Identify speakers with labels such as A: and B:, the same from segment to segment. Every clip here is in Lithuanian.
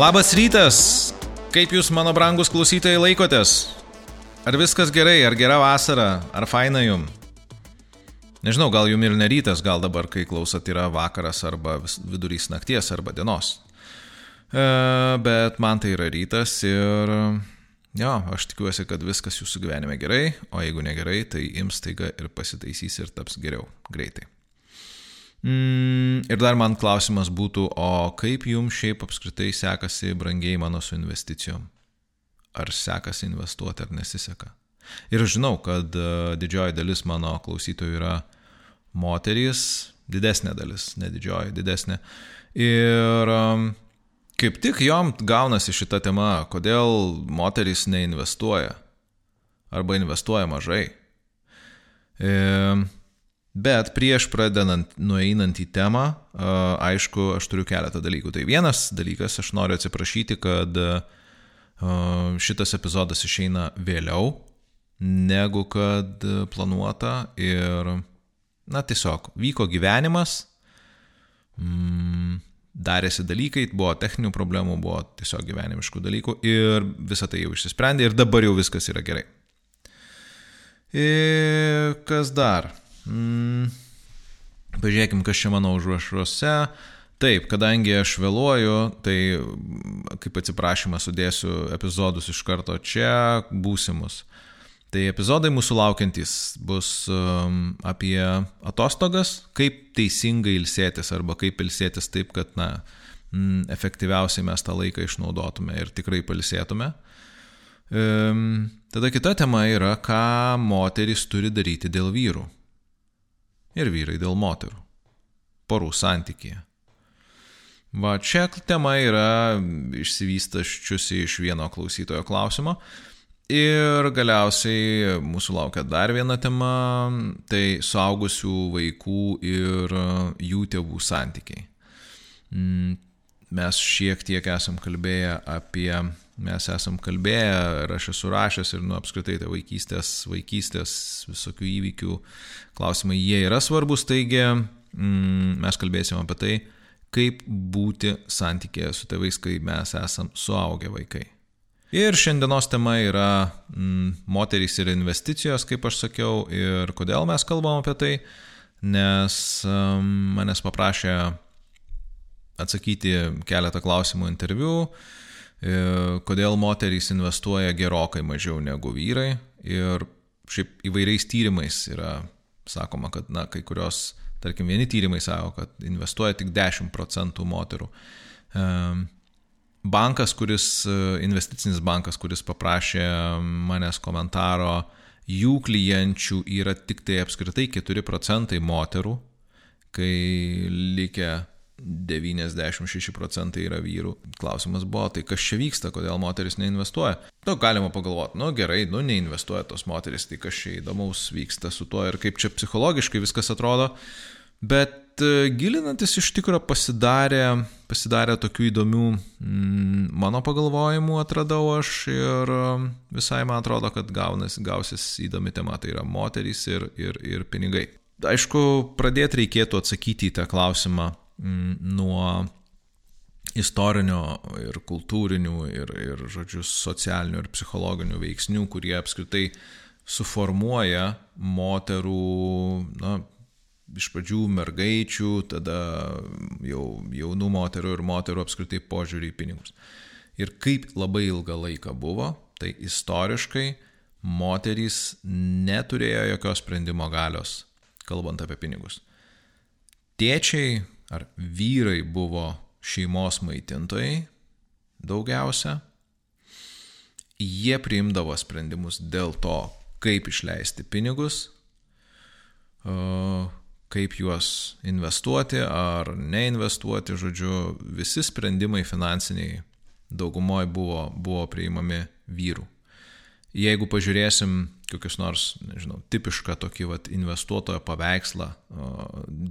A: Labas rytas! Kaip jūs, mano brangus klausytojai, laikotės? Ar viskas gerai, ar gera vasara, ar faina jum? Nežinau, gal jum ir nerytas, gal dabar, kai klausot, yra vakaras arba vidurys nakties arba dienos. E, bet man tai yra rytas ir jo, aš tikiuosi, kad viskas jūsų gyvenime gerai, o jeigu negerai, tai ims taiga ir pasitaisys ir taps geriau greitai. Mm, ir dar man klausimas būtų, o kaip jums šiaip apskritai sekasi brangiai mano su investicijom? Ar sekasi investuoti ar nesiseka? Ir žinau, kad uh, didžioji dalis mano klausytojų yra moterys, didesnė dalis, ne didžioji, didesnė. Ir kaip tik jom gaunasi šita tema, kodėl moterys neinvestuoja arba investuoja mažai. E, Bet prieš pradedant, nueinant į temą, aišku, aš turiu keletą dalykų. Tai vienas dalykas, aš noriu atsiprašyti, kad šitas epizodas išeina vėliau negu kad planuota ir, na, tiesiog vyko gyvenimas, mm, darėsi dalykai, buvo techninių problemų, buvo tiesiog gyvenimiškų dalykų ir visa tai jau išsisprendė ir dabar jau viskas yra gerai. Ir kas dar? Mm, pažiūrėkim, kas čia mano užrašuose. Taip, kadangi aš vėluoju, tai kaip atsiprašymą sudėsiu epizodus iš karto čia, būsimus. Tai epizodai mūsų laukiantys bus um, apie atostogas, kaip teisingai ilsėtis arba kaip ilsėtis taip, kad na, m, efektyviausiai mes tą laiką išnaudotume ir tikrai palsėtume. Um, tada kita tema yra, ką moteris turi daryti dėl vyrų ir vyrai dėl moterų. Porų santykėje. Va čia tema yra išsivystaščiusi iš vieno klausytojo klausimo. Ir galiausiai mūsų laukia dar viena tema - tai suaugusių vaikų ir jų tėvų santykiai. Mm, mes šiek tiek esam kalbėję apie mes esam kalbėję ir aš esu rašęs ir nu apskritai tai vaikystės, vaikystės visokių įvykių klausimai, jie yra svarbus, taigi mm, mes kalbėsime apie tai, kaip būti santykėje su tėvais, kai mes esam suaugę vaikai. Ir šiandienos tema yra mm, moterys ir investicijos, kaip aš sakiau, ir kodėl mes kalbam apie tai, nes um, manęs paprašė atsakyti keletą klausimų interviu, E, kodėl moterys investuoja gerokai mažiau negu vyrai ir šiaip įvairiais tyrimais yra sakoma, kad, na, kai kurios, tarkim, vieni tyrimai sako, kad investuoja tik 10 procentų moterų. E, bankas, kuris, e, investicinis bankas, kuris paprašė manęs komentaro, jų klienčių yra tik tai apskritai 4 procentai moterų, kai likę 96 procentai yra vyrų. Klausimas buvo, tai kas čia vyksta, kodėl moteris neinvestuoja? Nu, galima pagalvoti, nu gerai, nu neinvestuoja tos moteris, tai kas čia įdomaus vyksta su tuo ir kaip čia psichologiškai viskas atrodo. Bet e, gilinantis iš tikrųjų pasidarė, pasidarė tokių įdomių mm, mano pagalvojimų atradau aš ir e, visai man atrodo, kad gaunas, gausis įdomi tema, tai yra moterys ir, ir, ir pinigai. Aišku, pradėti reikėtų atsakyti į tą klausimą, nuo istorinio ir kultūrinių ir, ir žodžiu, socialinių ir psichologinių veiksnių, kurie apskritai suformuoja moterų, na, iš pradžių mergaičių, tada jau jaunų moterų ir moterų apskritai požiūrį į pinigus. Ir kaip labai ilgą laiką buvo, tai istoriškai moterys neturėjo jokios sprendimo galios, kalbant apie pinigus. Tėčiai ar vyrai buvo šeimos maitintojai daugiausia, jie priimdavo sprendimus dėl to, kaip išleisti pinigus, kaip juos investuoti ar neinvestuoti, žodžiu, visi sprendimai finansiniai daugumoje buvo, buvo priimami vyrų. Jeigu pažiūrėsim kokius nors, nežinau, tipišką tokį vat, investuotojo paveikslą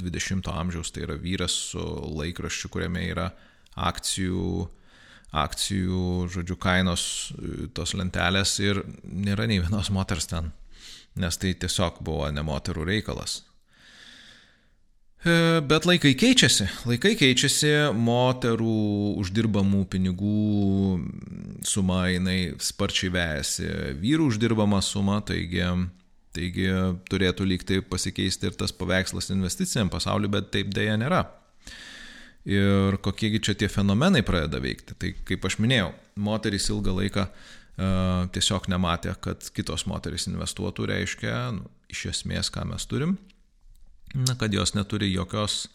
A: 20-ojo amžiaus, tai yra vyras su laikraščiu, kuriame yra akcijų, akcijų, žodžiu, kainos tos lentelės ir nėra nei vienos moters ten, nes tai tiesiog buvo ne moterų reikalas. E, bet laikai keičiasi, laikai keičiasi, moterų uždirbamų pinigų suma jinai sparčiai vejasi, vyrų uždirbama suma, taigi, taigi turėtų lygtai pasikeisti ir tas paveikslas investiciniam pasauliu, bet taip dėja nėra. Ir kokiegi čia tie fenomenai pradeda veikti. Tai kaip aš minėjau, moterys ilgą laiką uh, tiesiog nematė, kad kitos moterys investuotų, reiškia, nu, iš esmės, ką mes turim na, kad jos neturi jokios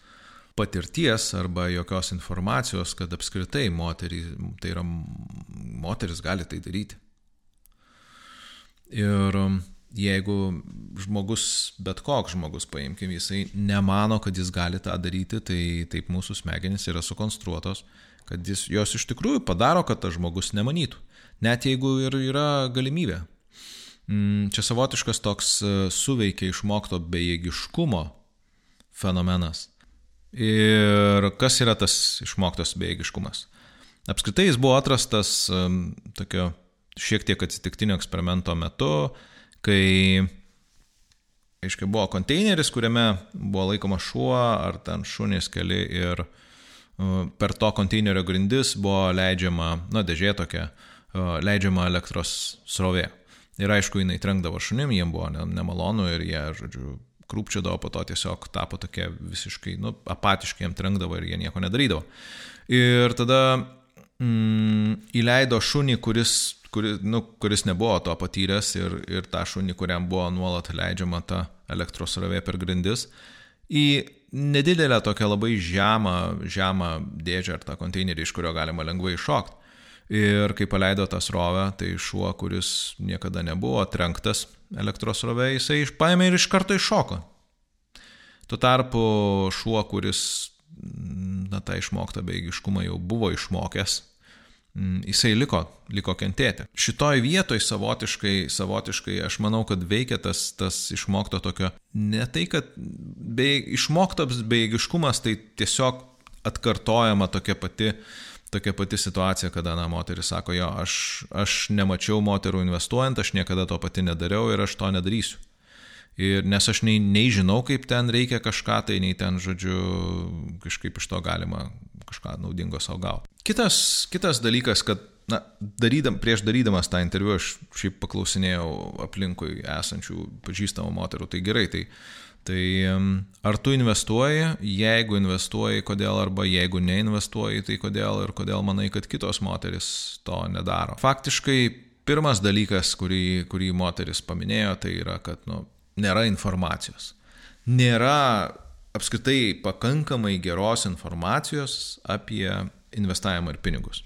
A: patirties arba jokios informacijos, kad apskritai moterį, tai yra moteris gali tai daryti. Ir um, jeigu žmogus, bet koks žmogus, paimkim, jisai nemano, kad jis gali tą daryti, tai taip mūsų smegenys yra sukonstruotos, kad jis, jos iš tikrųjų padaro, kad tas žmogus nemanytų. Net jeigu ir yra galimybė. Mm, čia savotiškas toks uh, suveikia išmokto bejėgiškumo fenomenas. Ir kas yra tas išmoktas bejėgiškumas? Apskritai jis buvo atrastas um, tokio šiek tiek atsitiktinio eksperimento metu, kai, aiškiai, buvo konteineris, kuriame buvo laikomas šuo ar ten šunys keli ir uh, per to konteinerio grindis buvo leidžiama, na, dėžė tokia, uh, leidžiama elektros srovė. Ir aišku, jinai trenkdavo šunim, jiem buvo nemalonu ir jie, žodžiu, krūpčiodavo, po to tiesiog tapo tokie visiškai, nu, apatiškai jam trenkdavo ir jie nieko nedarydavo. Ir tada mm, įleido šunį, kuris, kuris, nu, kuris nebuvo to patyręs ir, ir tą šunį, kuriam buvo nuolat leidžiama ta elektros ravė per grindis, į nedidelę tokią labai žemą, žemą dėžę ar tą konteinerį, iš kurio galima lengvai iššokti. Ir kai paleido tą srovę, tai šuo, kuris niekada nebuvo trenktas elektros srovė, jisai paėmė ir iš karto iššoko. Tuo tarpu šuo, kuris na, tą išmoktą beigiškumą jau buvo išmokęs, jisai liko, liko kentėti. Šitoj vietoj savotiškai, savotiškai aš manau, kad veikia tas, tas išmokto tokio, ne tai, kad bei, išmoktas beigiškumas tai tiesiog atkartojama tokia pati uh, tokia pati situacija, kada, na, moteris sako, jo, aš, aš nemačiau moterų investuojant, aš niekada to pati nedariau ir aš to nedarysiu. Ir nes aš nei, nei žinau, kaip ten reikia kažką, tai nei ten, žodžiu, kažkaip iš to galima kažką naudingo savo gauti. Kitas, kitas dalykas, kad, na, darydam, prieš darydamas tą interviu aš šiaip paklausinėjau aplinkui esančių pažįstamų moterų, tai gerai, tai Tai ar tu investuoji, jeigu investuoji, kodėl, arba jeigu neinvestuoji, tai kodėl ir kodėl manai, kad kitos moteris to nedaro. Faktiškai pirmas dalykas, kurį, kurį moteris paminėjo, tai yra, kad nu, nėra informacijos. Nėra apskritai pakankamai geros informacijos apie investavimą ir pinigus.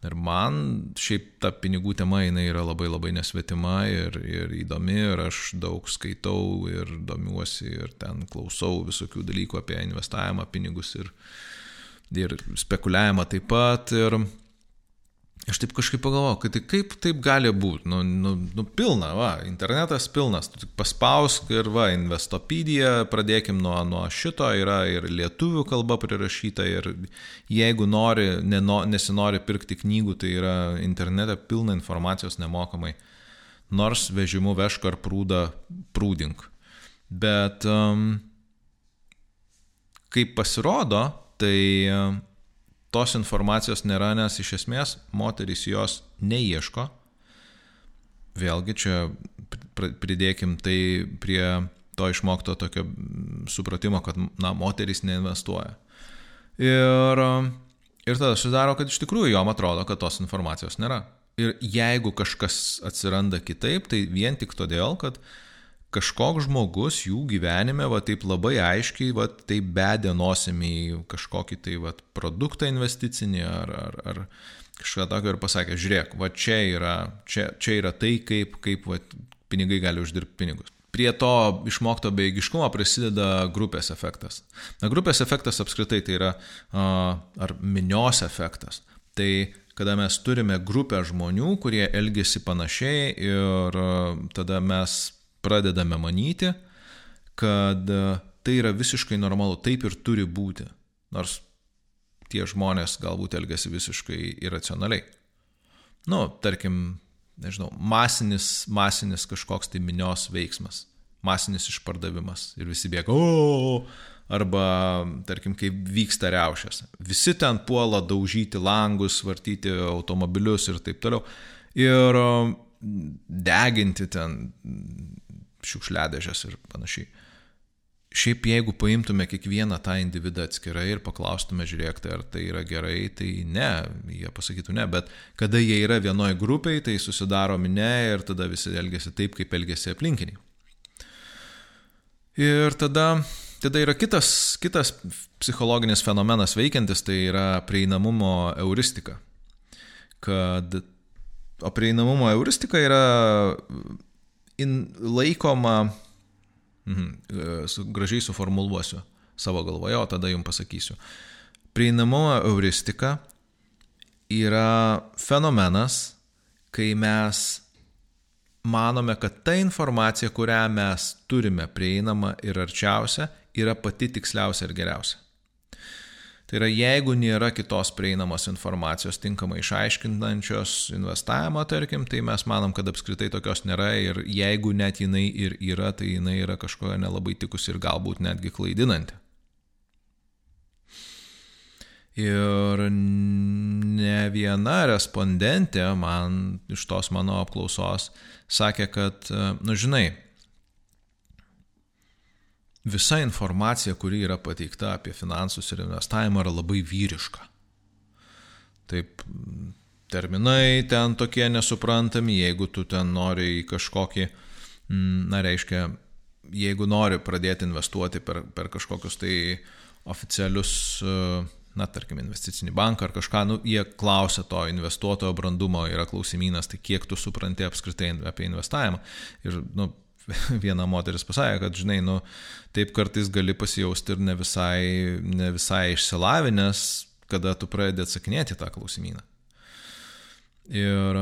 A: Ir man šiaip ta pinigų tema jinai yra labai labai nesvetima ir, ir įdomi ir aš daug skaitau ir domiuosi ir ten klausau visokių dalykų apie investavimą, pinigus ir, ir spekuliavimą taip pat. Ir Aš taip kažkaip pagalvoju, kad tai kaip taip gali būti, nu, nu, nu pilna, va, internetas pilnas, tu tik paspausk ir va, Investopedija, pradėkim nuo, nuo šito, yra ir lietuvių kalba prirašyta ir jeigu nori, neno, nesinori pirkti knygų, tai yra internete pilna informacijos nemokamai, nors vežimu vešk ar prūdą prūdink. Bet um, kaip pasirodo, tai um, tos informacijos nėra, nes iš esmės moterys jos neieško. Vėlgi čia pridėkim tai prie to išmokto tokio supratimo, kad, na, moterys neinvestuoja. Ir, ir tada susidaro, kad iš tikrųjų jom atrodo, kad tos informacijos nėra. Ir jeigu kažkas atsiranda kitaip, tai vien tik todėl, kad uh, kažkoks žmogus jų gyvenime, va taip labai aiškiai, va taip bedė nosim į kažkokį tai va produktą investicinį ar, ar, ar kažką tokio ir pasakė, žiūrėk, va čia yra, čia, čia yra tai, kaip, kaip va, pinigai gali uždirbti pinigus. Prie to išmokto beigiškumo prisideda grupės efektas. Na, grupės efektas apskritai tai yra ar minios efektas. Tai kada mes turime grupę žmonių, kurie elgesi panašiai ir tada mes pradedame manyti, kad e, tai yra visiškai normalu, taip ir turi būti, nors tie žmonės galbūt elgesi visiškai irracionaliai. Nu, tarkim, nežinau, masinis, masinis kažkoks tai minios veiksmas. masinis išpardavimas ir visi bėga, o, arba, tarkim, kai vyksta reušės. Visi ten puola daužyti langus, vartyti automobilius ir taip toliau. Ir deginti ten šiukšliadežės ir panašiai. Šiaip jeigu paimtume kiekvieną tą individą atskirai ir paklaustume, žiūrėk, tai ar tai yra gerai, tai ne, jie pasakytų ne, bet kada jie yra vienoje grupėje, tai susidaro minė ir tada visi elgesi taip, kaip elgesi aplinkiniai. Ir tada, tada yra kitas, kitas psichologinis fenomenas veikiantis, tai yra prieinamumo euristika. Kad, o prieinamumo euristika yra in, laikoma Mhm. E, su, gražiai suformuluosiu savo galvoje, o tada jums pasakysiu. Prieinamumo euristika yra fenomenas, kai mes manome, kad ta informacija, kurią mes turime prieinama ir arčiausia, yra pati tiksliausia ir geriausia. Tai yra, jeigu nėra kitos prieinamos informacijos tinkamai išaiškinančios investavimo, tarkim, tai mes manom, kad apskritai tokios nėra ir jeigu net jinai ir yra, tai jinai yra kažkokia nelabai tikusi ir galbūt netgi klaidinanti. Ir ne viena respondentė man iš tos mano apklausos sakė, kad, nu žinai, visa informacija, kuri yra pateikta apie finansus ir investavimą, yra labai vyriška. Taip, terminai ten tokie nesuprantami, jeigu tu ten nori į kažkokį, mm, na reiškia, jeigu nori pradėti investuoti per, per kažkokius tai oficialius, na tarkim, investicinį banką ar kažką, nu, jie klausia to investuotojo brandumo, yra klausimynas, tai kiek tu supranti apskritai apie investavimą. Ir, nu, viena moteris pasakė, kad, žinai, nu, taip kartais gali pasijausti ir ne visai, ne visai išsilavinęs, kada tu pradedi atsakinėti tą klausimyną. Ir,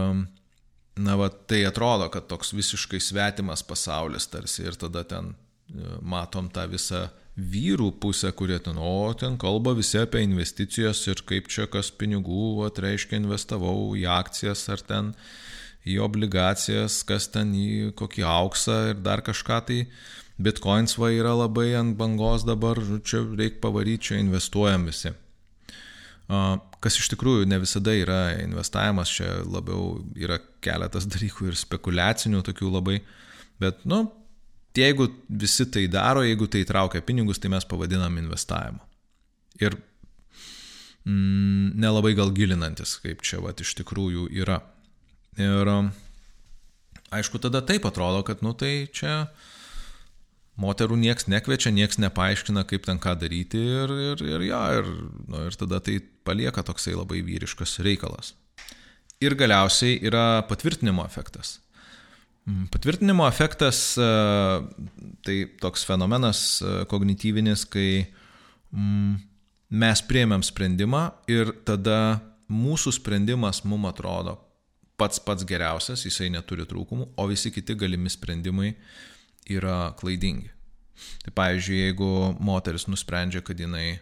A: na, va, tai atrodo, kad toks visiškai svetimas pasaulis tarsi ir tada ten e, matom tą visą vyrų pusę, kurie ten, o ten kalba visi apie investicijas ir kaip čia kas pinigų, atreiškia investavau į akcijas ar ten uh, į obligacijas, kas ten į kokį auksą ir dar kažką tai. Bitcoins va yra labai ant bangos dabar, čia reikia pavaryti, čia investuojam visi. Kas iš tikrųjų ne visada yra investavimas, čia labiau yra keletas dalykų ir spekulacinių tokių labai, bet, nu, jeigu visi tai daro, jeigu tai traukia pinigus, tai mes pavadinam investavimu. Ir mm, nelabai gal gilinantis, kaip čia va iš tikrųjų yra. Ir aišku, tada taip atrodo, kad, nu tai čia moterų nieks nekviečia, nieks nepaaiškina, kaip ten ką daryti ir, ir, ir, ja, ir, nu, ir tada tai palieka toksai labai vyriškas reikalas. Ir galiausiai yra patvirtinimo efektas. Mm, patvirtinimo efektas tai toks fenomenas kognityvinis, kai mm, mes prieimėm sprendimą ir tada mūsų sprendimas mums atrodo pats pats geriausias, jisai neturi trūkumų, o visi kiti galimi sprendimai yra klaidingi. Tai pavyzdžiui, jeigu moteris nusprendžia, kad jinai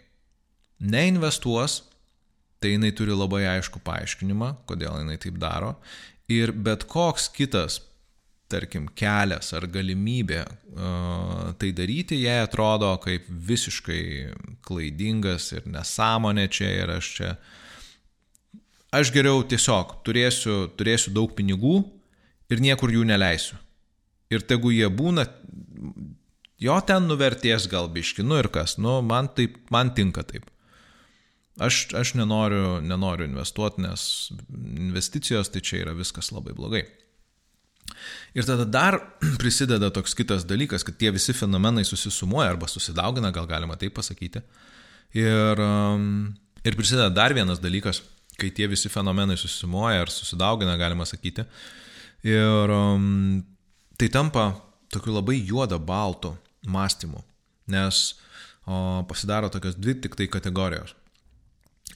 A: neinvestuos, tai jinai turi labai aišku paaiškinimą, kodėl jinai taip daro. Ir bet koks kitas, tarkim, kelias ar galimybė uh, tai daryti, jai atrodo kaip visiškai klaidingas ir nesąmonė čia ir aš čia uh, aš geriau tiesiog turėsiu, turėsiu daug pinigų ir niekur jų neleisiu. Ir tegu jie būna, jo ten nuverties gal biški, nu ir kas, nu man, taip, man tinka taip. Aš, aš nenoriu, nenoriu investuoti, nes investicijos tai čia yra viskas labai blogai. Ir tada dar prisideda toks kitas dalykas, kad tie visi fenomenai susisumuoja arba susidaugina, gal galima taip pasakyti. Ir, um, ir prisideda dar vienas dalykas – kai tie visi fenomenai susimoja ar susidaugina, galima sakyti. Ir um, tai tampa tokiu labai juoda baltu mąstymu, nes o, pasidaro tokios dvi tik tai kategorijos.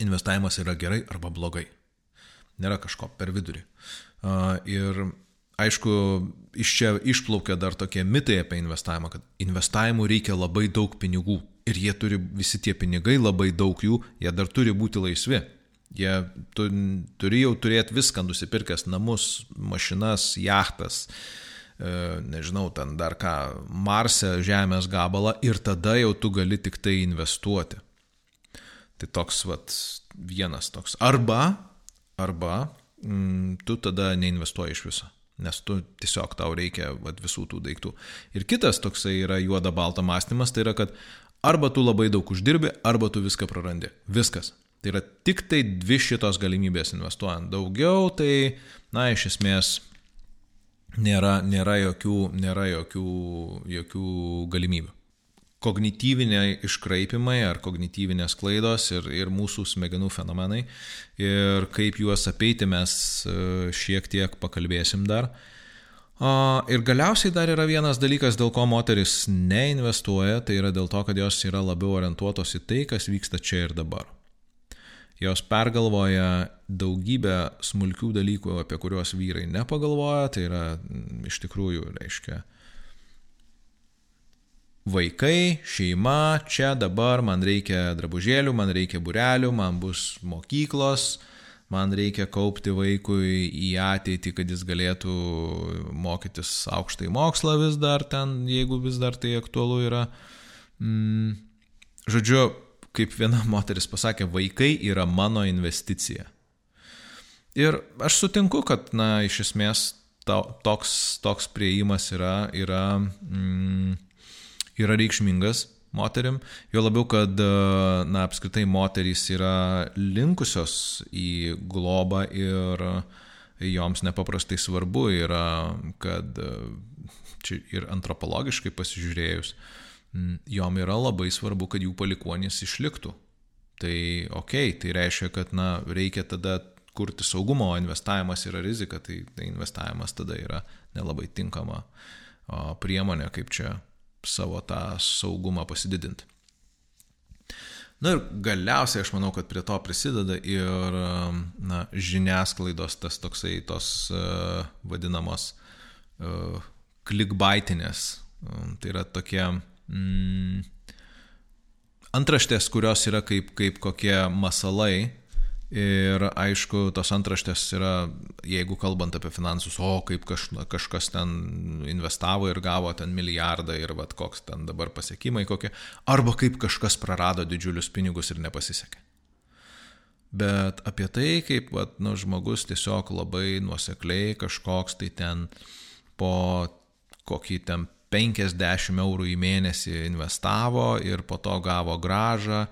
A: Investavimas yra gerai arba blogai. Nėra kažko per vidurį. Uh, ir aišku, iš čia išplaukia dar tokie mitai apie investavimą, kad investavimui reikia labai daug pinigų ir jie turi, visi tie pinigai, labai daug jų, jie dar turi būti laisvi. Jie tu, turi jau turėti viską nusipirkęs - namus, mašinas, jachtas, nežinau, ten dar ką, Marse žemės gabalą ir tada jau tu gali tik tai investuoti. Tai toks, vat, vienas toks. Arba, arba mm, tu tada neinvestuoji iš viso, nes tu tiesiog tau reikia vat, visų tų daiktų. Ir kitas toksai yra juoda balta mąstymas, tai yra, kad arba tu labai daug uždirbi, arba tu viską prarandi. Viskas. Tai yra tik tai dvi šitos galimybės investuojant. Daugiau tai, na, iš esmės nėra, nėra, jokių, nėra jokių, jokių galimybių. Kognityviniai iškraipimai ar kognityvinės klaidos ir, ir mūsų smegenų fenomenai ir kaip juos apeiti mes e, šiek tiek pakalbėsim dar. Ir galiausiai dar yra vienas dalykas, dėl ko moteris neinvestuoja, tai yra dėl to, kad jos yra labiau orientuotos į tai, kas vyksta čia ir dabar jos pergalvoja daugybę smulkių dalykų, apie kuriuos vyrai nepagalvoja, tai yra mm, iš tikrųjų, reiškia, vaikai, šeima, čia dabar man reikia drabužėlių, man reikia burelių, man bus mokyklos, man reikia kaupti vaikui į ateitį, kad jis galėtų mokytis aukštai mokslą vis dar ten, jeigu vis dar tai aktualu yra. Mm, žodžiu, kaip viena moteris pasakė, vaikai yra mano investicija. Ir aš sutinku, kad, na, iš esmės to, toks, toks prieimas yra, yra, mm, yra reikšmingas moterim, jo labiau, kad, na, apskritai moterys yra linkusios į globą ir joms nepaprastai svarbu yra, kad čia ir antropologiškai pasižiūrėjus, uh, jom yra labai svarbu, kad jų palikuonys išliktų. Tai ok, tai reiškia, kad na, reikia tada kurti saugumą, o investavimas yra rizika, tai, tai investavimas tada yra nelabai tinkama priemonė, kaip čia savo tą saugumą pasididinti. Na ir galiausiai aš manau, kad prie to prisideda ir na, žiniasklaidos tas toksai tos uh, vadinamos uh, klikbaitinės. Uh, tai yra tokie mm, antraštės, kurios yra kaip, kaip kokie masalai. Ir aišku, tos antraštės yra, jeigu kalbant apie finansus, o kaip kaž, kažkas ten investavo ir gavo ten milijardą ir vad koks ten dabar pasiekimai kokie, arba kaip kažkas prarado didžiulius pinigus ir nepasisekė. Bet apie tai, kaip vat, nu, žmogus tiesiog labai nuosekliai kažkoks tai ten po kokį ten 50 eurų į mėnesį investavo ir po to gavo gražą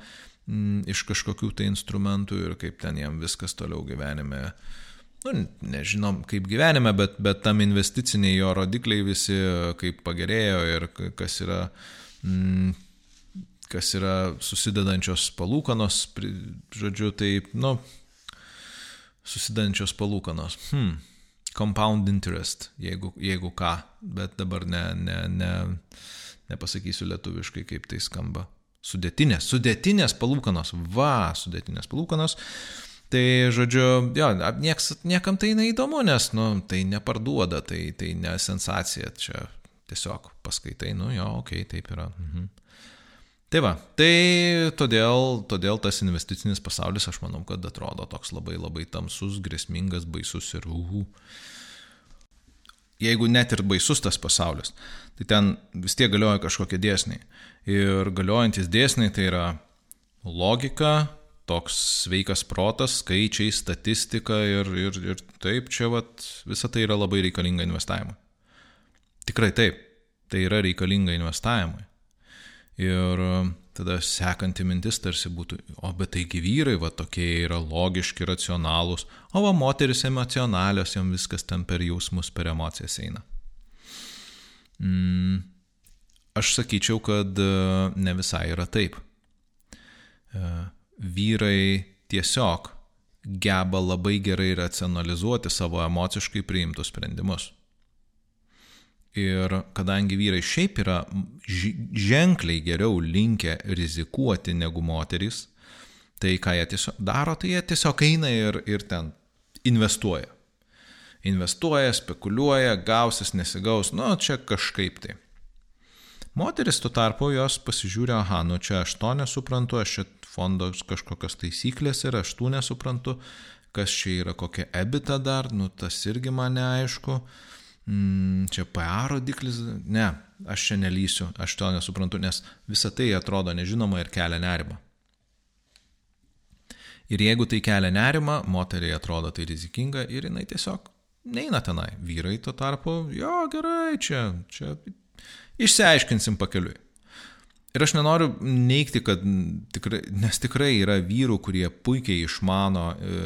A: mm, iš kažkokių tai instrumentų ir kaip ten jam viskas toliau gyvenime. Nu, nežinom kaip gyvenime, bet, bet tam investiciniai jo rodikliai visi kaip pagerėjo ir kas yra, mm, kas yra susidedančios palūkanos, žodžiu, tai, nu, susidedančios palūkanos. Hmm compound interest, jeigu, jeigu ką, bet dabar ne, ne, ne, nepasakysiu lietuviškai, kaip tai skamba. Sudėtinės, sudėtinės palūkanos, va, sudėtinės palūkanos. Tai, žodžiu, jo, nieks, niekam tai neįdomu, nes, nu, tai neparduoda, tai, tai ne sensacija, čia tiesiog paskaitai, nu, jo, okei, okay, taip yra. Mhm. Tai va, tai todėl, todėl tas investicinis pasaulis, aš manau, kad atrodo toks labai labai tamsus, grėsmingas, baisus ir uhų. Jeigu net ir baisus tas pasaulis, tai ten vis tiek galioja kažkokie dėsniai. Ir galiojantis dėsniai tai yra logika, toks sveikas protas, skaičiai, statistika ir, ir, ir taip čia vat, visa tai yra labai reikalinga investavimui. Tikrai taip, tai yra reikalinga investavimui. Ir e, tada sekanti mintis tarsi būtų, o bet taigi vyrai va tokie yra logiški, racionalūs, o va moteris emocionalios, jom viskas ten per jausmus, per emocijas eina. Mm, aš sakyčiau, kad e, ne visai yra taip. E, vyrai tiesiog geba labai gerai racionalizuoti savo emociškai priimtus sprendimus. Ir kadangi vyrai šiaip yra ženkliai geriau linkę rizikuoti negu moterys, tai ką jie tiesiog daro, tai jie tiesiog eina ir, ir ten investuoja. Investuoja, spekuliuoja, gausis, nesigaus, nu čia kažkaip tai. Moteris tuo tarpu jos pasižiūrė, aha, nu čia aš to nesuprantu, aš čia fondos kažkokios taisyklės ir aš tų nesuprantu, kas čia yra kokia ebita dar, nu tas irgi man neaišku. Mm, čia PA rodiklis, ne, aš čia nelysiu, aš to nesuprantu, nes visa tai atrodo nežinoma ir kelia nerimą. Ir jeigu tai kelia nerimą, moteriai atrodo tai rizikinga ir jinai tiesiog neina tenai. Vyrai tuo tarpu, jo gerai, čia, čia išsiaiškinsim pakeliui. Ir aš nenoriu neikti, kad tikrai, nes tikrai yra vyrų, kurie puikiai išmano e,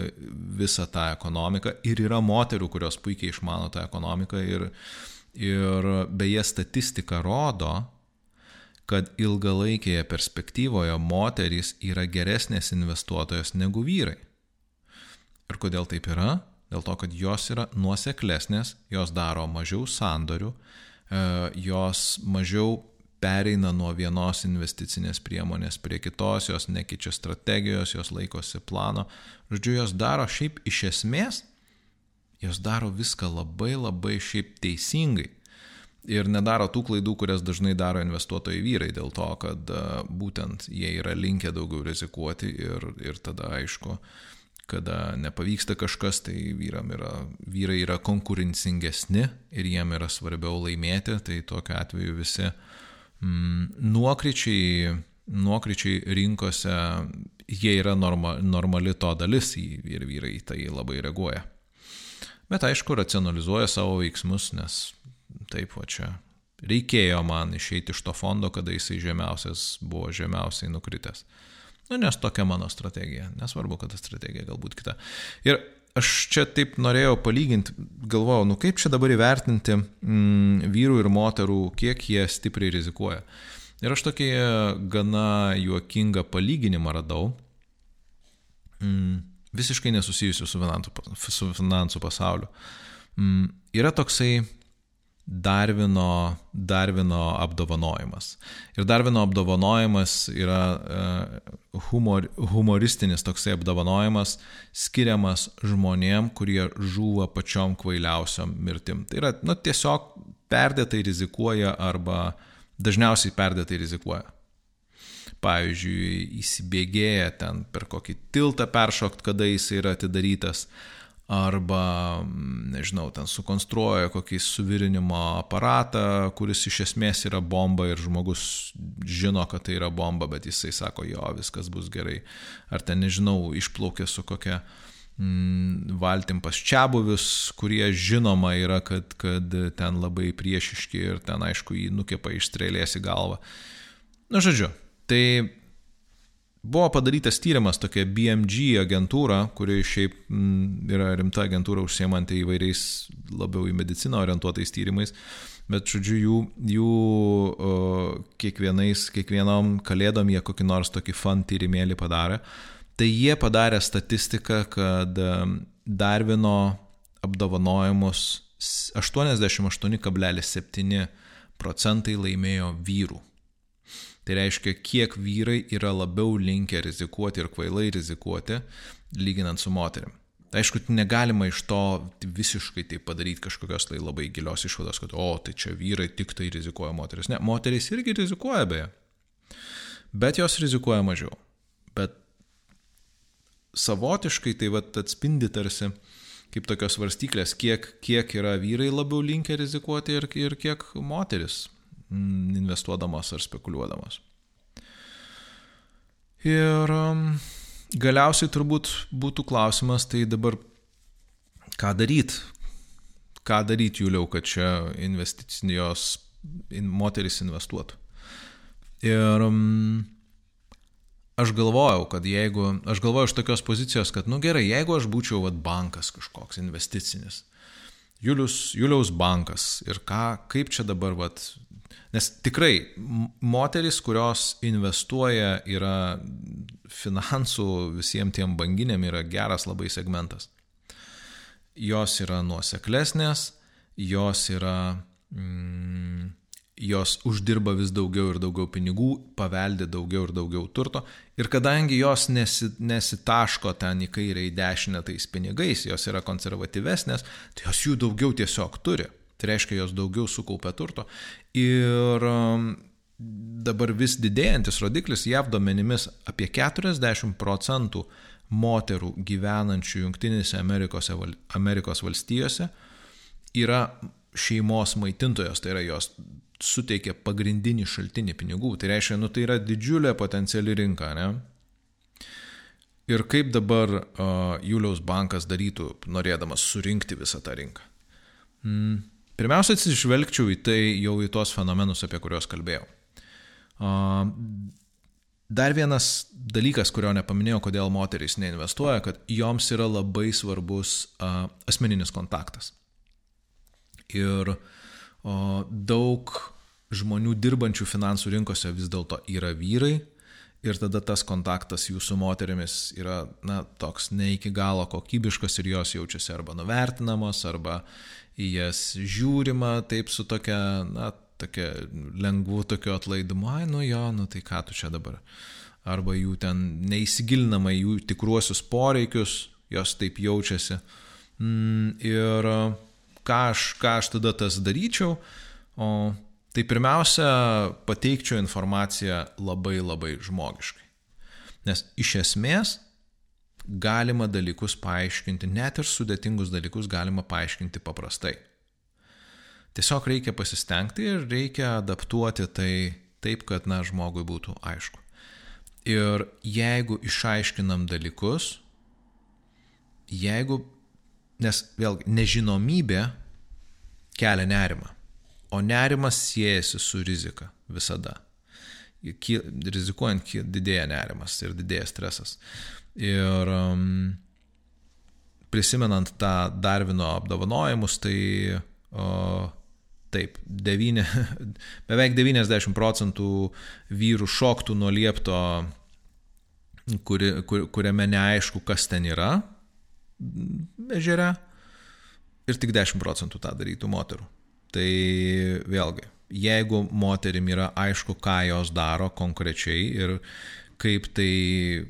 A: visą tą ekonomiką ir yra moterų, kurios puikiai išmano tą ekonomiką ir, ir beje statistika rodo, kad ilgalaikėje perspektyvoje moterys yra geresnės investuotojos negu vyrai. Ir kodėl taip yra? Dėl to, kad jos yra nuoseklesnės, jos daro mažiau sandorių, e, jos mažiau pereina nuo vienos investicinės priemonės prie kitos, jos nekeičia strategijos, jos laikosi plano. Žodžiu, jos daro šiaip iš esmės, jos daro viską labai labai šiaip teisingai. Ir nedaro tų klaidų, kurias dažnai daro investuotojai vyrai, dėl to, kad būtent jie yra linkę daugiau rizikuoti ir, ir tada aišku, kada nepavyksta kažkas, tai vyram yra, vyrai yra konkurencingesni ir jiem yra svarbiau laimėti, tai tokiu atveju visi uh, nuokryčiai, nuokryčiai rinkose, jie yra norma, normali to dalis ir vyrai tai labai reaguoja. Bet aišku, racionalizuoja savo veiksmus, nes taip, o čia reikėjo man išeiti iš to fondo, kada jisai žemiausias buvo žemiausiai nukritęs. Nu, nes tokia mano strategija. Nesvarbu, kad ta strategija galbūt kita. Ir aš čia taip norėjau palyginti, galvojau, nu kaip čia dabar įvertinti mm, vyrų ir moterų, kiek jie stipriai rizikuoja. Ir aš tokį gana juokingą palyginimą radau, mm, visiškai nesusijusiu su finansų, su finansų pasauliu. Mm, yra toksai Darvino, Darvino apdovanojimas. Ir Darvino apdovanojimas yra e, humor, humoristinis toksai apdovanojimas skiriamas žmonėm, kurie žūva pačiom kvailiausiom mirtim. Tai yra, nu, tiesiog perdėtai rizikuoja arba dažniausiai perdėtai rizikuoja. Pavyzdžiui, įsibėgėja ten per kokį tiltą peršokt, kada jis yra atidarytas, arba, nežinau, ten sukonstruoja kokį suvirinimo aparatą, kuris iš esmės yra bomba ir žmogus žino, kad tai yra bomba, bet jisai sako, jo, viskas bus gerai. Ar ten, nežinau, išplaukė su kokia mm, valtim pas čia buvius, kurie žinoma yra, kad, kad ten labai priešiški ir ten, aišku, jį nukepa iš strėlės į galvą. Na, žodžiu, tai Buvo padarytas tyrimas tokia BMG agentūra, kuri šiaip m, mm, yra rimta agentūra užsiemanti įvairiais labiau į mediciną orientuotais tyrimais, bet žodžiu, jų, jų o, kiekvienais, kiekvienom kalėdom jie kokį nors tokį fan tyrimėlį padarė. Tai jie padarė statistiką, kad Darvino apdovanojimus 88,7 procentai laimėjo vyrų. Tai reiškia, kiek vyrai yra labiau linkę rizikuoti ir kvailai rizikuoti, lyginant su moterim. Aišku, negalima iš to visiškai tai padaryti kažkokios tai labai gilios išvados, kad, o, tai čia vyrai tik tai rizikuoja moteris. Ne, moteris irgi rizikuoja beje. Bet jos rizikuoja mažiau. Bet savotiškai tai vat atspindi tarsi kaip tokios varstyklės, kiek, kiek yra vyrai labiau linkę rizikuoti ir, ir kiek moteris investuodamas ar spekuliuodamas. Ir um, galiausiai turbūt būtų klausimas, tai dabar ką daryti? Ką daryti, Juliau, kad čia investicijos in, moteris investuotų? Ir um, aš galvojau, kad jeigu, aš galvojau iš tokios pozicijos, kad, nu gerai, jeigu aš būčiau vat, bankas kažkoks investicinis, Julius, Juliaus bankas ir ką, kaip čia dabar vat, Nes tikrai moteris, kurios investuoja, yra finansų visiems tiem banginiam yra geras labai segmentas. Jos yra nuoseklesnės, jos yra... Mm, jos uždirba vis daugiau ir daugiau pinigų, paveldi daugiau ir daugiau turto. Ir kadangi jos nesi, nesitaško ten į kairę, į dešinę tais pinigais, jos yra konservatyvesnės, tai jos jų daugiau tiesiog turi. Tai reiškia, jos daugiau sukaupia turto. Ir um, dabar vis didėjantis rodiklis JAV duomenimis apie 40 procentų moterų gyvenančių Junktinėse Amerikos, Amerikos valstijose yra šeimos maitintojos, tai yra jos suteikia pagrindinį šaltinį pinigų. Tai reiškia, nu tai yra didžiulė potenciali rinka, ne? Ir kaip dabar uh, Juliaus bankas darytų, norėdamas surinkti visą tą rinką? Mm, pirmiausia, atsižvelgčiau į tai jau į tuos fenomenus, apie kuriuos kalbėjau. Dar vienas dalykas, kurio nepaminėjau, kodėl moterys neinvestuoja, kad joms yra labai svarbus asmeninis kontaktas. Ir daug žmonių dirbančių finansų rinkose vis dėlto yra vyrai, ir tada tas kontaktas jų su moterimis yra, na, toks ne iki galo kokybiškas ir jos jaučiasi arba nuvertinamos, arba į jas žiūrima taip su tokia, na, tokia lengvu tokiu atlaidumu, ai, nu jo, nu tai ką tu čia dabar. Arba jų ten neįsigilinama į jų tikruosius poreikius, jos taip jaučiasi. Mm, ir ką aš, ką aš tada tas daryčiau, o Tai pirmiausia, pateikčiau informaciją labai labai žmogiškai. Nes iš esmės galima dalykus paaiškinti, net ir sudėtingus dalykus galima paaiškinti paprastai. Tiesiog reikia pasistengti ir reikia adaptuoti tai taip, kad, na, žmogui būtų aišku. Ir jeigu išaiškinam dalykus, jeigu, nes vėlgi, nežinomybė kelia nerimą. O nerimas siejasi su rizika visada. Rizikuojant didėja nerimas ir didėja stresas. Ir um, prisimenant tą Darvino apdovanojimus, tai o, taip, devyni, beveik 90 procentų vyrų šoktų nuo liepto, kuri, kur, kuriame neaišku, kas ten yra ežere, ir tik 10 procentų tą darytų moterų. Tai vėlgi, jeigu moterim yra aišku, ką jos daro konkrečiai ir kaip tai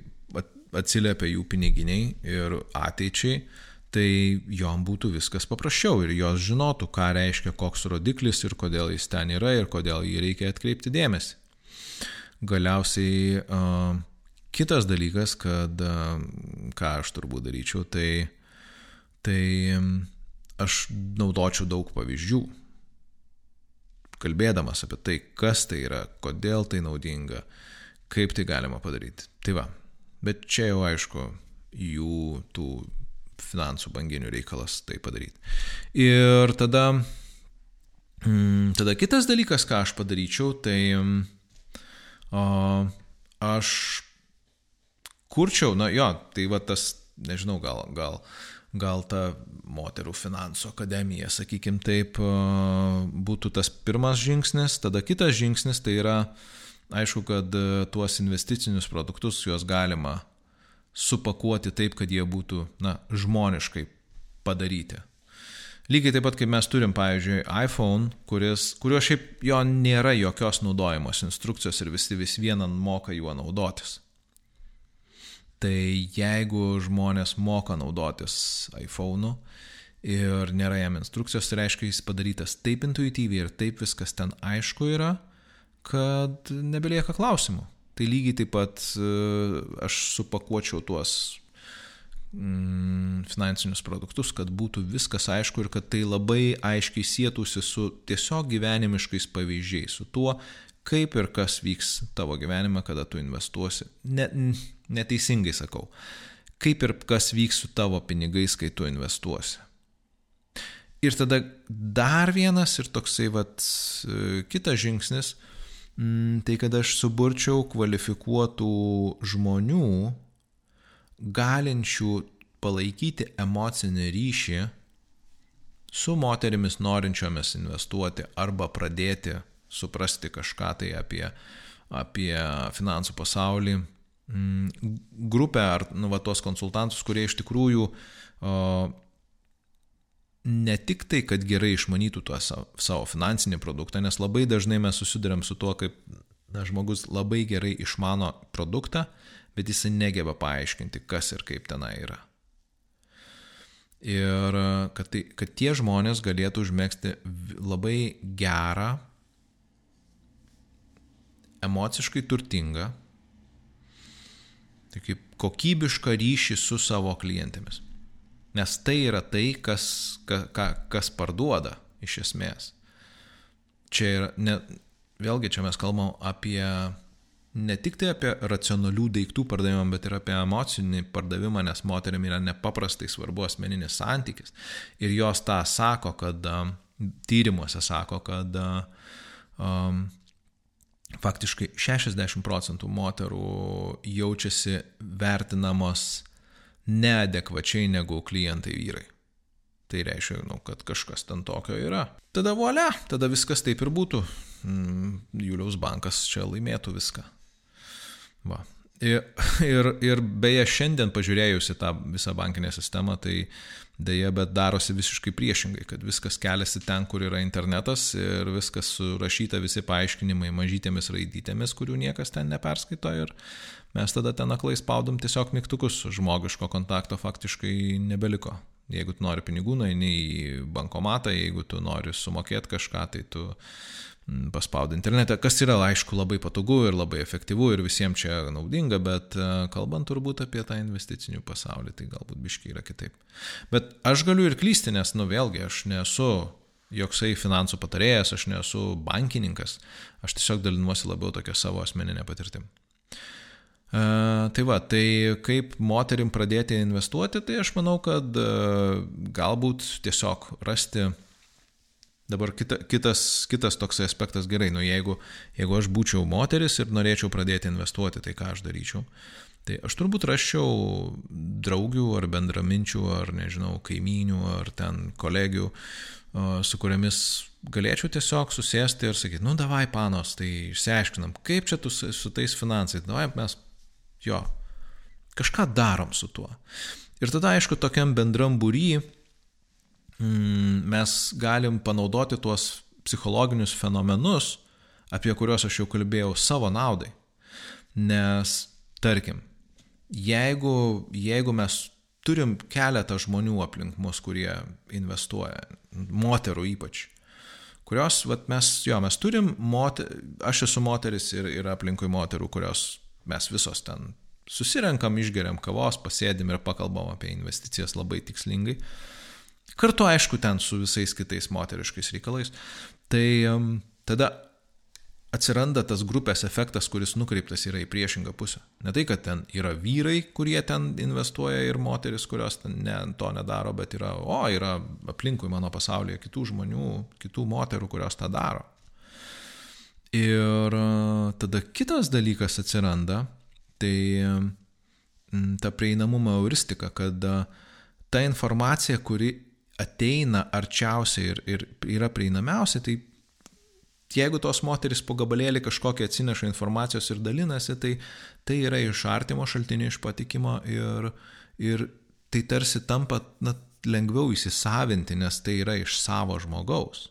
A: atsiliepia jų piniginiai ir ateičiai, tai jom būtų viskas paprasčiau ir jos žinotų, ką reiškia koks rodiklis ir kodėl jis ten yra ir kodėl jį reikia atkreipti dėmesį. Galiausiai uh, kitas dalykas, kad uh, ką aš turbūt daryčiau, tai, tai aš naudočiau daug pavyzdžių kalbėdamas apie tai, kas tai yra, kodėl tai naudinga, kaip tai galima padaryti. Tai va, bet čia jau aišku, jų tų finansų banginių reikalas tai padaryti. Ir tada, mm, tada kitas dalykas, ką aš padaryčiau, tai o, aš kurčiau, na jo, tai va tas, nežinau, gal, gal gal ta moterų finansų akademija, sakykim taip, būtų tas pirmas žingsnis. Tada kitas žingsnis tai yra, aišku, kad tuos investicinius produktus juos galima supakuoti taip, kad jie būtų, na, žmoniškai padaryti. Lygiai taip pat, kaip mes turim, pavyzdžiui, iPhone, kuris, kurio šiaip jo nėra jokios naudojimos instrukcijos ir visi vis vieną moka juo naudotis. Tai jeigu žmonės moka naudotis iPhone'u ir nėra jam instrukcijos, tai reiškia, jis padarytas taip intuityviai ir taip viskas ten aišku yra, kad nebelieka klausimų. Tai lygiai taip pat e, aš supakuočiau tuos mm, finansinius produktus, kad būtų viskas aišku ir kad tai labai aiškiai sėtųsi su tiesiog gyvenimiškais pavyzdžiais, su tuo, kaip ir kas vyks tavo gyvenime, kada tu investuosi. Ne, neteisingai sakau. Kaip ir kas vyks su tavo pinigais, kai tu investuosi. Ir tada dar vienas ir toksai vat, kitas žingsnis, mm, tai kad aš suburčiau kvalifikuotų žmonių, galinčių palaikyti emocinį ryšį su moterimis norinčiomis investuoti arba pradėti suprasti kažką tai apie, apie finansų pasaulį, grupę ar nu, va, tos konsultantus, kurie iš tikrųjų o, ne tik tai, kad gerai išmanytų tuo savo, savo finansinį produktą, nes labai dažnai mes susidurėm su tuo, kaip na, žmogus labai gerai išmano produktą, bet jis negeba paaiškinti, kas ir kaip tenai yra. Ir kad, tai, kad tie žmonės galėtų užmėgsti labai gerą emociškai turtingą, tai kaip kokybišką ryšį su savo klientėmis. Nes tai yra tai, kas, ka, ka, kas parduoda iš esmės. Čia yra, ne, vėlgi čia mes kalbam apie ne tik tai apie racionalių daiktų pardavimą, bet ir apie emocinį pardavimą, nes moteriam yra nepaprastai svarbu asmeninis santykis. Ir jos tą sako, kad tyrimuose sako, kad um, faktiškai 60 procentų moterų jaučiasi vertinamos neadekvačiai negu klientai vyrai. Tai reiškia, nu, kad kažkas ten tokio yra. Tada volia, tada viskas taip ir būtų. Mm, Juliaus bankas čia laimėtų viską. Va. Ir, ir, ir beje, šiandien pažiūrėjusi tą visą bankinę sistemą, tai dėja, bet darosi visiškai priešingai, kad viskas keliasi ten, kur yra internetas ir viskas surašyta, visi paaiškinimai mažytėmis raidytėmis, kurių niekas ten neperskaito ir mes tada ten aklai spaudom tiesiog mygtukus, žmogiško kontakto faktiškai nebeliko. Jeigu tu nori pinigų, nueini į bankomatą, jeigu tu nori sumokėti kažką, tai tu Mm, paspaudai internete, kas yra, aišku, labai patogu ir labai efektyvu ir visiems čia naudinga, bet e, kalbant turbūt apie tą investicinių pasaulį, tai galbūt biškai yra kitaip. Bet aš galiu ir klysti, nes, nu vėlgi, aš nesu joksai finansų patarėjas, aš nesu bankininkas, aš tiesiog dalinuosi labiau tokią savo asmeninę patirtim. Uh, tai va, tai kaip moterim pradėti investuoti, tai aš manau, kad uh, galbūt tiesiog rasti uh, Dabar kita, kitas, kitas toks aspektas gerai, nu jeigu, jeigu aš būčiau moteris ir norėčiau pradėti investuoti, tai ką aš daryčiau? Tai aš turbūt raščiau draugių ar bendraminčių, ar nežinau, kaimynių, ar ten kolegių, su kuriamis galėčiau tiesiog susėsti ir sakyti, nu davai panos, tai išsiaiškinam, kaip čia tu su tais finansais, davai mes, jo, kažką darom su tuo. Ir tada, aišku, tokiam bendram būry, mm, mes galim panaudoti tuos psichologinius fenomenus, apie kuriuos aš jau kalbėjau savo naudai. Nes, tarkim, jeigu, jeigu mes turim keletą žmonių aplink mus, kurie investuoja, moterų ypač, kurios, vat, mes, jo, mes turim, moter, aš esu moteris ir, ir aplinkui moterų, kurios mes visos ten susirenkam, išgeriam kavos, pasėdim ir pakalbam apie investicijas labai tikslingai. Kartu, aišku, ten su visais kitais moteriškais reikalais. Tai um, tada atsiranda tas grupės efektas, kuris nukreiptas yra į priešingą pusę. Ne tai, kad ten yra vyrai, kurie ten investuoja ir moteris, kurios ne, to nedaro, bet yra, o, yra aplinkui mano pasaulyje kitų žmonių, kitų moterų, kurios tą daro. Ir tada kitas dalykas atsiranda, tai ta prieinamumo euristika, kad ta informacija, kuri ateina arčiausiai ir, ir yra prieinamiausia, tai jeigu tos moteris po gabalėlį kažkokią atsineša informacijos ir dalinasi, tai tai yra iš artimo šaltinio, iš patikimo ir, ir tai tarsi tampa na, lengviau įsisavinti, nes tai yra iš savo žmogaus.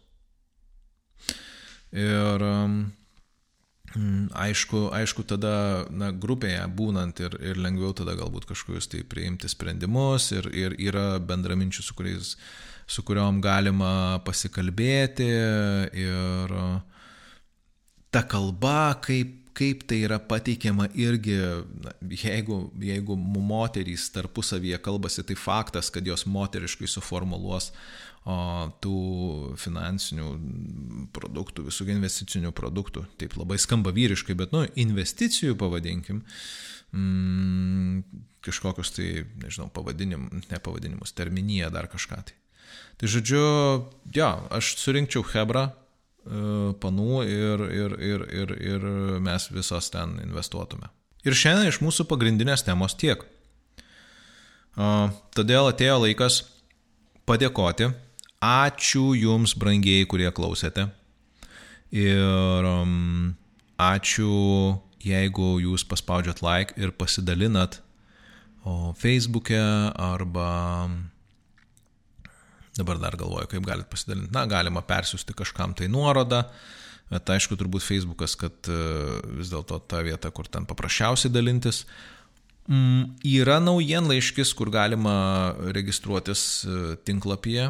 A: Ir um, aišku, aišku, tada na, grupėje būnant ir, ir lengviau tada galbūt kažkokius tai priimti sprendimus ir, ir yra bendraminčių, su kuriais su kuriuom galima pasikalbėti ir ta kalba, kaip, kaip tai yra pateikiama irgi, na, jeigu, jeigu moterys tarpusavyje kalbasi, tai faktas, kad jos moteriškai suformuluos o, tų finansinių produktų, visų investicinių produktų, taip labai skamba vyriškai, bet, nu, investicijų pavadinkim, mm, kažkokius tai, nežinau, pavadinim, ne pavadinimus, terminiją, dar kažką tai. Tai žodžiu, jo, aš surinkčiau Hebrą, e, panų ir, ir, ir, ir, ir mes visos ten investuotume. Ir šiandien iš mūsų pagrindinės temos tiek. Todėl atėjo laikas padėkoti. Ačiū Jums, brangieji, kurie klausėte. Ir um, ačiū, jeigu Jūs paspaudžiat like ir pasidalinat o Facebook'e arba Dabar dar galvoju, kaip galit pasidalinti. Na, galima persiųsti kažkam tai nuorodą, bet aišku, turbūt Facebookas, kad e, vis dėlto ta vieta, kur ten paprasčiausiai dalintis. Mm, yra naujienlaiškis, kur galima registruotis e, tinklapyje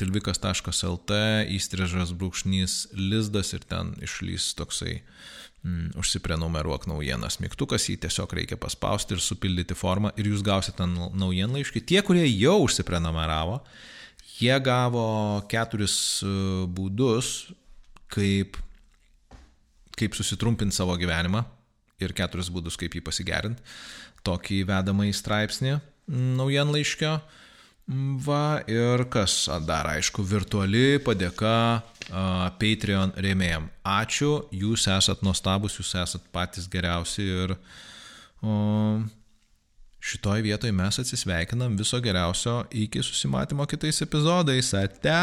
A: tilvikas.lt, įstrižas brūkšnys lizdas ir ten išlys toksai mm, užsiprenumeruok naujienas mygtukas, jį tiesiog reikia paspausti ir supildyti formą ir jūs gausite naujienlaiškį. Tie, kurie jau užsiprenumeravo, Jie gavo keturis e, būdus, kaip, kaip susitrumpinti savo gyvenimą ir keturis būdus, kaip jį pasigerinti. Tokį vedamą į straipsnį naujienlaiškio. Va ir kas dar, aišku, virtuali padėka uh, Patreon rėmėjim. Ačiū, jūs esat nuostabus, jūs esat patys geriausi ir uh, šitoj vietoj mes atsisveikinam viso geriausio iki susimatymo kitais epizodais. Ate!